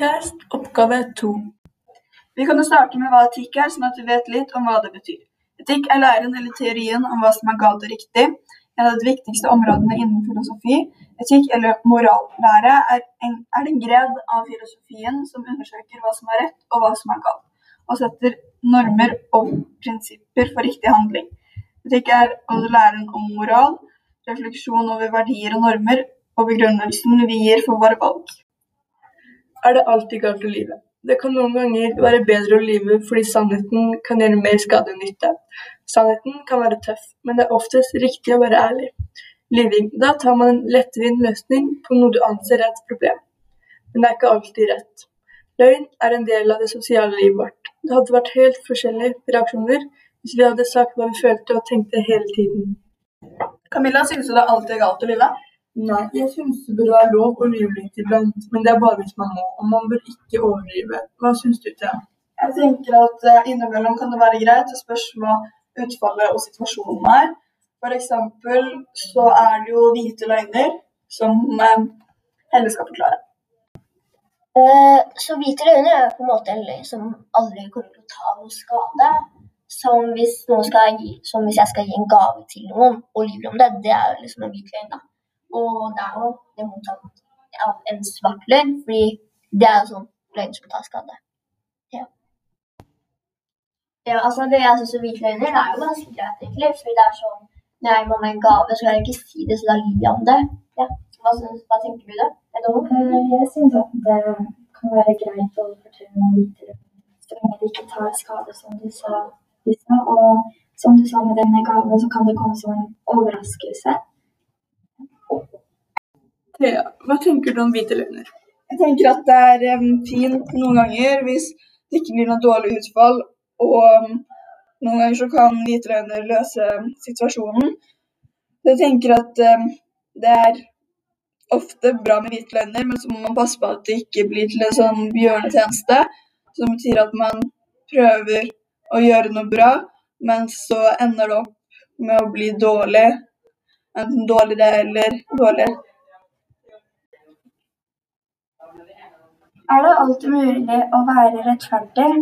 Etikast, oppgave to. Vi kan jo starte med hva etikk er, sånn at vi vet litt om hva det betyr. Etikk er læren eller teorien om hva som er galt og riktig. En av de viktigste områdene innen filosofi. Etikk eller morallære er en, er den gred av filosofien som undersøker hva som er rett og hva som er galt, og setter normer og prinsipper for riktig handling. Etikk er også læren om moral, refleksjon over verdier og normer, og begrunnelsen vi gir for våre valg er det alltid galt å lyve. Det kan noen ganger være bedre å lyve fordi sannheten kan gjøre mer skade enn nytte. Sannheten kan være tøff, men det er oftest riktig å være ærlig. Lyving. Da tar man en lettvint løsning på noe du anser er et problem. Men det er ikke alltid rett. Løgn er en del av det sosiale livet vårt. Det hadde vært helt forskjellige reaksjoner hvis vi hadde sagt hva vi følte og tenkte hele tiden. Camilla, synes du det alltid er galt å lyve? Nei, jeg syns det burde være lov å lyve litt iblant, men det er bare hvis man må. Og man bør ikke overdrive. Hva syns du, Thea? Jeg tenker at uh, innimellom kan det være greit. Det spørs hva utfallet og situasjonen er. Eksempel så er det jo hvite løgner som uh, Helle skal forklare. Uh, så hvite løgner er på en måte en løgn som aldri kommer til å ta noen skade. Som hvis, gi, som hvis, jeg skal gi en gave til noen og lyver om det. Det er liksom en hvit løgn. da. Og det er jo det motsatte av en svart løgn, fordi det er jo sånn løgn som tar skade. Ja. ja altså det jeg syns er hvite løgner, det er jo ganske greit, egentlig. Fordi det er sånn når jeg må med en gave, så kan jeg ikke si det, så da lyver jeg om det. Ja. Hva, synes, hva tenker du, da? Eh, jeg syns at det kan være greit å fortelle hvite løgner, så lenge det ikke tar skade, som du sa. Og som du sa med denne gaven, så kan det komme som en overraskelse. Thea, hva tenker du om hvite løgner? Jeg tenker at det er fint noen ganger hvis det ikke blir noe dårlig utfall. Og noen ganger så kan hvite løgner løse situasjonen. Jeg tenker at det er ofte bra med hvite løgner, men så må man passe på at det ikke blir til en sånn bjørnetjeneste. Som betyr at man prøver å gjøre noe bra, men så ender det opp med å bli dårlig. Enten dårligere eller dårligere. Er det alltid mulig å være rettferdig.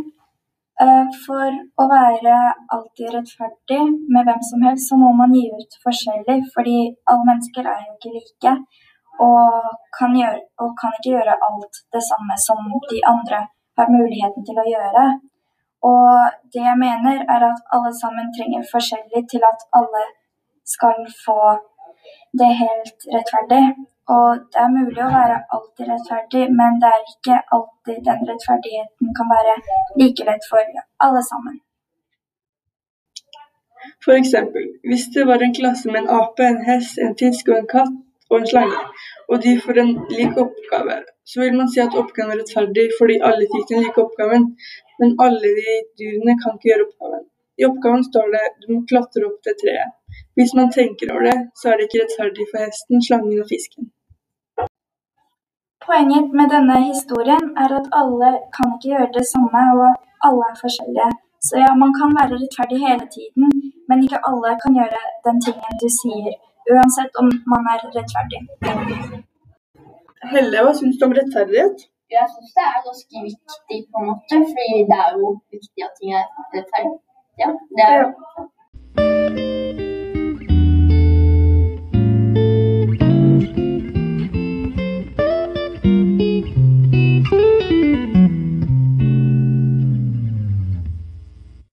Eh, for å være alltid rettferdig med hvem som helst, så må man gi ut forskjellig. Fordi alle mennesker er jo ikke like, og kan, gjøre, og kan ikke gjøre alt det samme som de andre har muligheten til å gjøre. Og det jeg mener, er at alle sammen trenger forskjellig til at alle skal få det helt rettferdig. Og det er mulig å være alltid rettferdig, men det er ikke alltid den rettferdigheten kan være like lett for alle sammen. For eksempel, hvis det var en klasse med en ape, en hest, en fisk og en katt og en slange, og de får en lik oppgave, så vil man si at oppgaven er rettferdig fordi alle fikk den like oppgaven, men alle de dyrene kan ikke gjøre oppgaven. I oppgaven står det du må klatre opp til treet. Hvis man tenker over det, så er det ikke rettferdig for hesten, slangen og fisken. Poenget med denne historien er at alle kan ikke gjøre det samme, og alle er forskjellige. Så ja, man kan være rettferdig hele tiden, men ikke alle kan gjøre den tingen du sier, uansett om man er rettferdig. Helle, hva syns du om rettferdighet? Jeg syns det er ganske viktig, på en måte, fordi det er jo viktig at ting er rettferdig. Ja, det er,